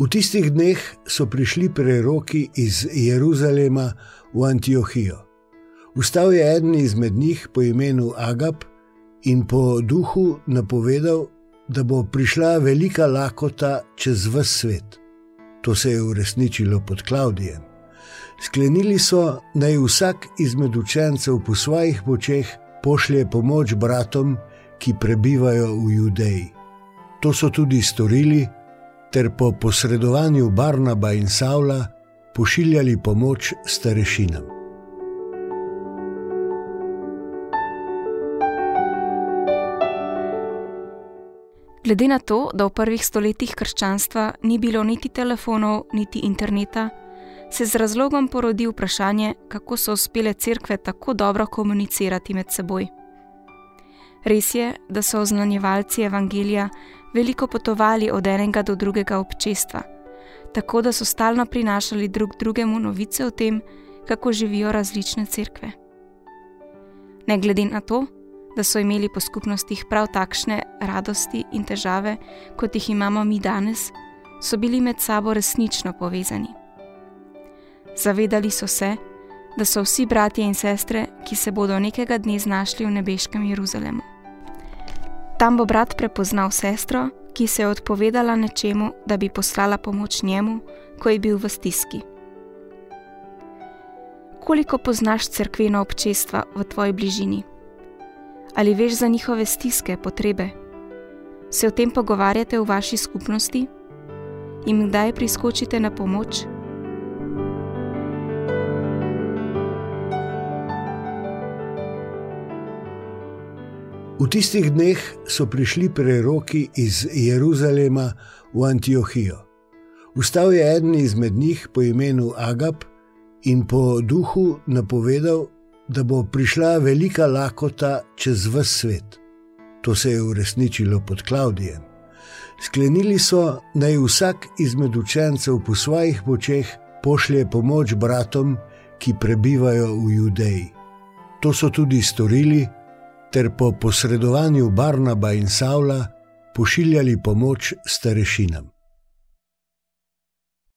V tistih dneh so prišli preroki iz Jeruzalema v Antiohijo. Vstal je eden izmed njih po imenu Agap in po duhu napovedal, da bo prišla velika lakota čez vse svet. To se je uresničilo pod Klaudijem. Sklenili so, naj vsak izmed učencev po svojih močeh pošlje pomoč bratom, ki prebivajo v Judeji. To so tudi storili ter po posredovanju Barnaba in Savla pošiljali pomoč starešinam. Glede na to, da v prvih stoletjih krščanstva ni bilo niti telefonov, niti interneta, se z razlogom porodi vprašanje, kako so uspele cerkve tako dobro komunicirati med seboj. Res je, da so oznanjevalci evangelija veliko potovali od enega do drugega občestva, tako da so stalno prinašali drug drugemu novice o tem, kako živijo različne cerkve. Ne glede na to, da so imeli po skupnostih prav takšne radosti in težave, kot jih imamo mi danes, so bili med sabo resnično povezani. Zavedali so se, da so vsi bratje in sestre, ki se bodo nekega dne znašli v nebeškem Jeruzalemu. Tam bo brat prepoznal sestro, ki se je odpovedala nečemu, da bi poslala pomoč njemu, ko je bil v stiski. Koliko poznaš crkveno občestva v tvoji bližini? Ali veš za njihove stiske, potrebe? Se o tem pogovarjate v vaši skupnosti? In kdaj priskočite na pomoč? V tistih dneh so prišli preroki iz Jeruzalema v Antiohijo. Vstal je eden izmed njih po imenu Agap in po duhu napovedal, da bo prišla velika lakota čez vse svet. To se je uresničilo pod Klaudijem. Sklenili so, naj vsak izmed učencev po svojih močeh pošlje pomoč bratom, ki prebivajo v Judeji. To so tudi storili, ter po posredovanju Barnaba in Savla pošiljali pomoč starešinam.